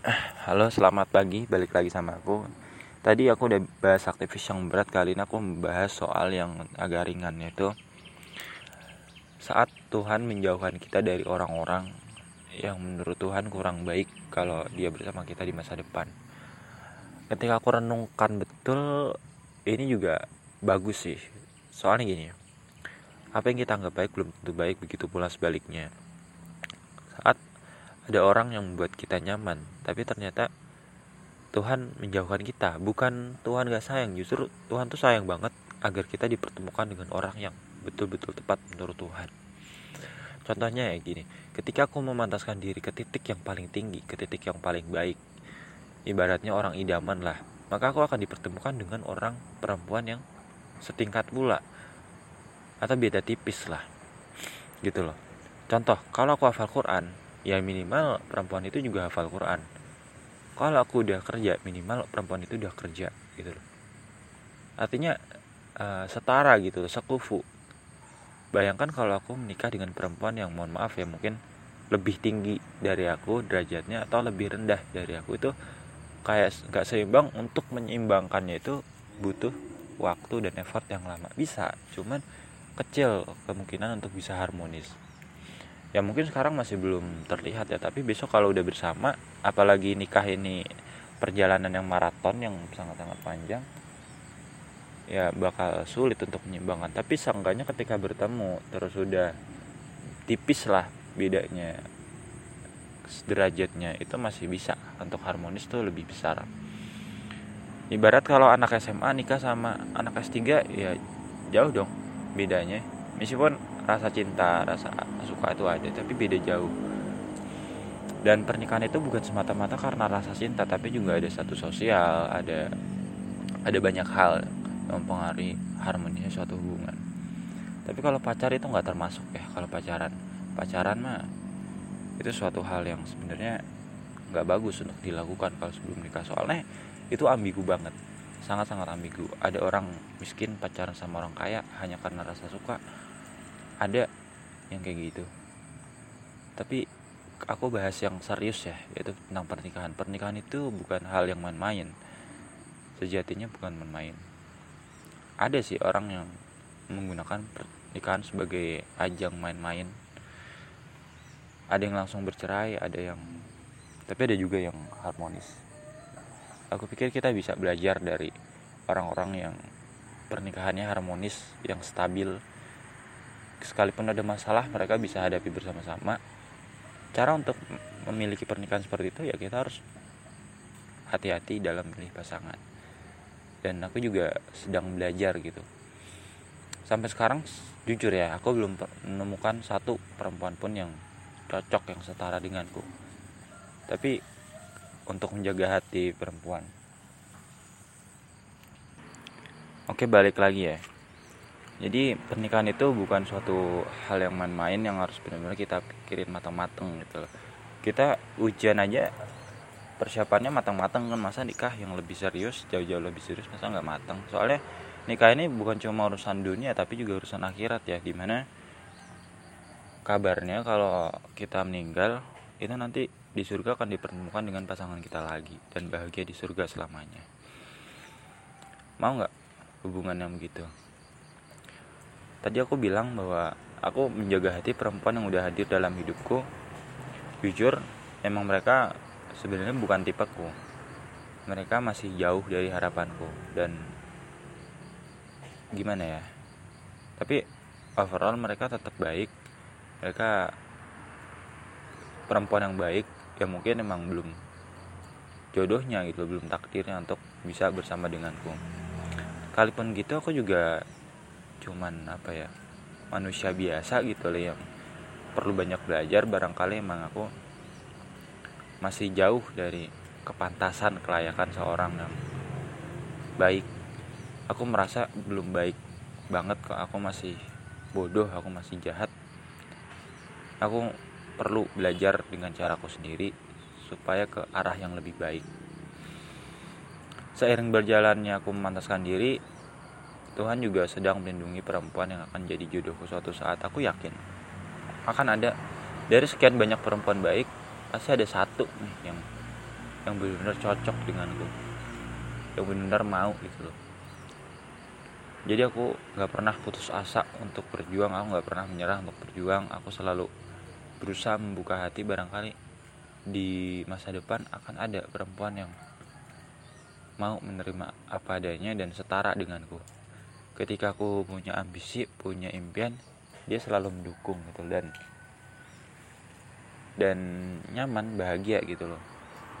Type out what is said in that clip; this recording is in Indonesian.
Halo, selamat pagi. Balik lagi sama aku. Tadi aku udah bahas aktivis yang berat kali ini aku membahas soal yang agak ringan yaitu saat Tuhan menjauhkan kita dari orang-orang yang menurut Tuhan kurang baik kalau dia bersama kita di masa depan. Ketika aku renungkan betul, ini juga bagus sih. Soalnya gini, apa yang kita anggap baik belum tentu baik, begitu pula sebaliknya. Saat ada orang yang membuat kita nyaman tapi ternyata Tuhan menjauhkan kita. Bukan Tuhan gak sayang justru Tuhan tuh sayang banget agar kita dipertemukan dengan orang yang betul-betul tepat menurut Tuhan. Contohnya ya gini ketika aku memantaskan diri ke titik yang paling tinggi ke titik yang paling baik ibaratnya orang idaman lah maka aku akan dipertemukan dengan orang perempuan yang setingkat pula atau beda tipis lah gitu loh. Contoh kalau aku hafal Quran ya minimal perempuan itu juga hafal Quran. Kalau aku udah kerja minimal perempuan itu udah kerja gitu loh. Artinya uh, setara gitu loh sekufu. Bayangkan kalau aku menikah dengan perempuan yang mohon maaf ya mungkin lebih tinggi dari aku derajatnya atau lebih rendah dari aku itu kayak nggak seimbang untuk menyeimbangkannya itu butuh waktu dan effort yang lama. Bisa cuman kecil kemungkinan untuk bisa harmonis ya mungkin sekarang masih belum terlihat ya tapi besok kalau udah bersama apalagi nikah ini perjalanan yang maraton yang sangat-sangat panjang ya bakal sulit untuk menyeimbangkan. Tapi seenggaknya ketika bertemu terus sudah tipis lah bedanya derajatnya itu masih bisa. Untuk harmonis tuh lebih besar. Ibarat kalau anak SMA nikah sama anak S3 ya jauh dong bedanya meskipun rasa cinta rasa suka itu ada tapi beda jauh. Dan pernikahan itu bukan semata-mata karena rasa cinta tapi juga ada satu sosial ada ada banyak hal yang mempengaruhi harmonisnya suatu hubungan. Tapi kalau pacar itu nggak termasuk ya kalau pacaran. Pacaran mah itu suatu hal yang sebenarnya nggak bagus untuk dilakukan kalau sebelum nikah. Soalnya itu ambigu banget sangat-sangat ambigu. Ada orang miskin pacaran sama orang kaya hanya karena rasa suka ada yang kayak gitu. Tapi aku bahas yang serius ya yaitu tentang pernikahan. Pernikahan itu bukan hal yang main-main. Sejatinya bukan main-main. Ada sih orang yang menggunakan pernikahan sebagai ajang main-main. Ada yang langsung bercerai ada yang tapi ada juga yang harmonis. Aku pikir kita bisa belajar dari orang-orang yang pernikahannya harmonis yang stabil sekalipun ada masalah mereka bisa hadapi bersama-sama. Cara untuk memiliki pernikahan seperti itu ya kita harus hati-hati dalam memilih pasangan. Dan aku juga sedang belajar gitu. Sampai sekarang jujur ya aku belum menemukan satu perempuan pun yang cocok yang setara denganku. Tapi untuk menjaga hati perempuan. Oke balik lagi ya jadi pernikahan itu bukan suatu hal yang main-main yang harus benar-benar kita pikirin matang-matang gitu kita ujian aja persiapannya matang-matang kan masa nikah yang lebih serius jauh-jauh lebih serius masa nggak matang? Soalnya nikah ini bukan cuma urusan dunia tapi juga urusan akhirat ya di mana kabarnya kalau kita meninggal itu nanti di surga akan dipertemukan dengan pasangan kita lagi dan bahagia di surga selamanya. Mau nggak hubungan yang begitu tadi aku bilang bahwa aku menjaga hati perempuan yang udah hadir dalam hidupku. Jujur emang mereka sebenarnya bukan tipeku. Mereka masih jauh dari harapanku. Dan gimana ya? Tapi overall mereka tetap baik. Mereka perempuan yang baik ya mungkin emang belum jodohnya gitu belum takdirnya untuk bisa bersama denganku. Kalaupun gitu aku juga cuman apa ya manusia biasa gitu loh yang perlu banyak belajar barangkali emang aku masih jauh dari kepantasan kelayakan seorang yang baik. Aku merasa belum baik banget kok aku masih bodoh aku masih jahat. Aku perlu belajar dengan caraku sendiri supaya ke arah yang lebih baik. Seiring berjalannya aku memantaskan diri Tuhan juga sedang melindungi perempuan yang akan jadi jodohku suatu saat. Aku yakin. Akan ada. Dari sekian banyak perempuan baik pasti ada satu nih yang yang benar-benar cocok denganku. Yang benar-benar mau gitu loh. Jadi aku nggak pernah putus asa untuk berjuang aku nggak pernah menyerah untuk berjuang. Aku selalu berusaha membuka hati barangkali di masa depan akan ada perempuan yang mau menerima apa adanya dan setara denganku ketika aku punya ambisi punya impian dia selalu mendukung gitu dan dan nyaman bahagia gitu loh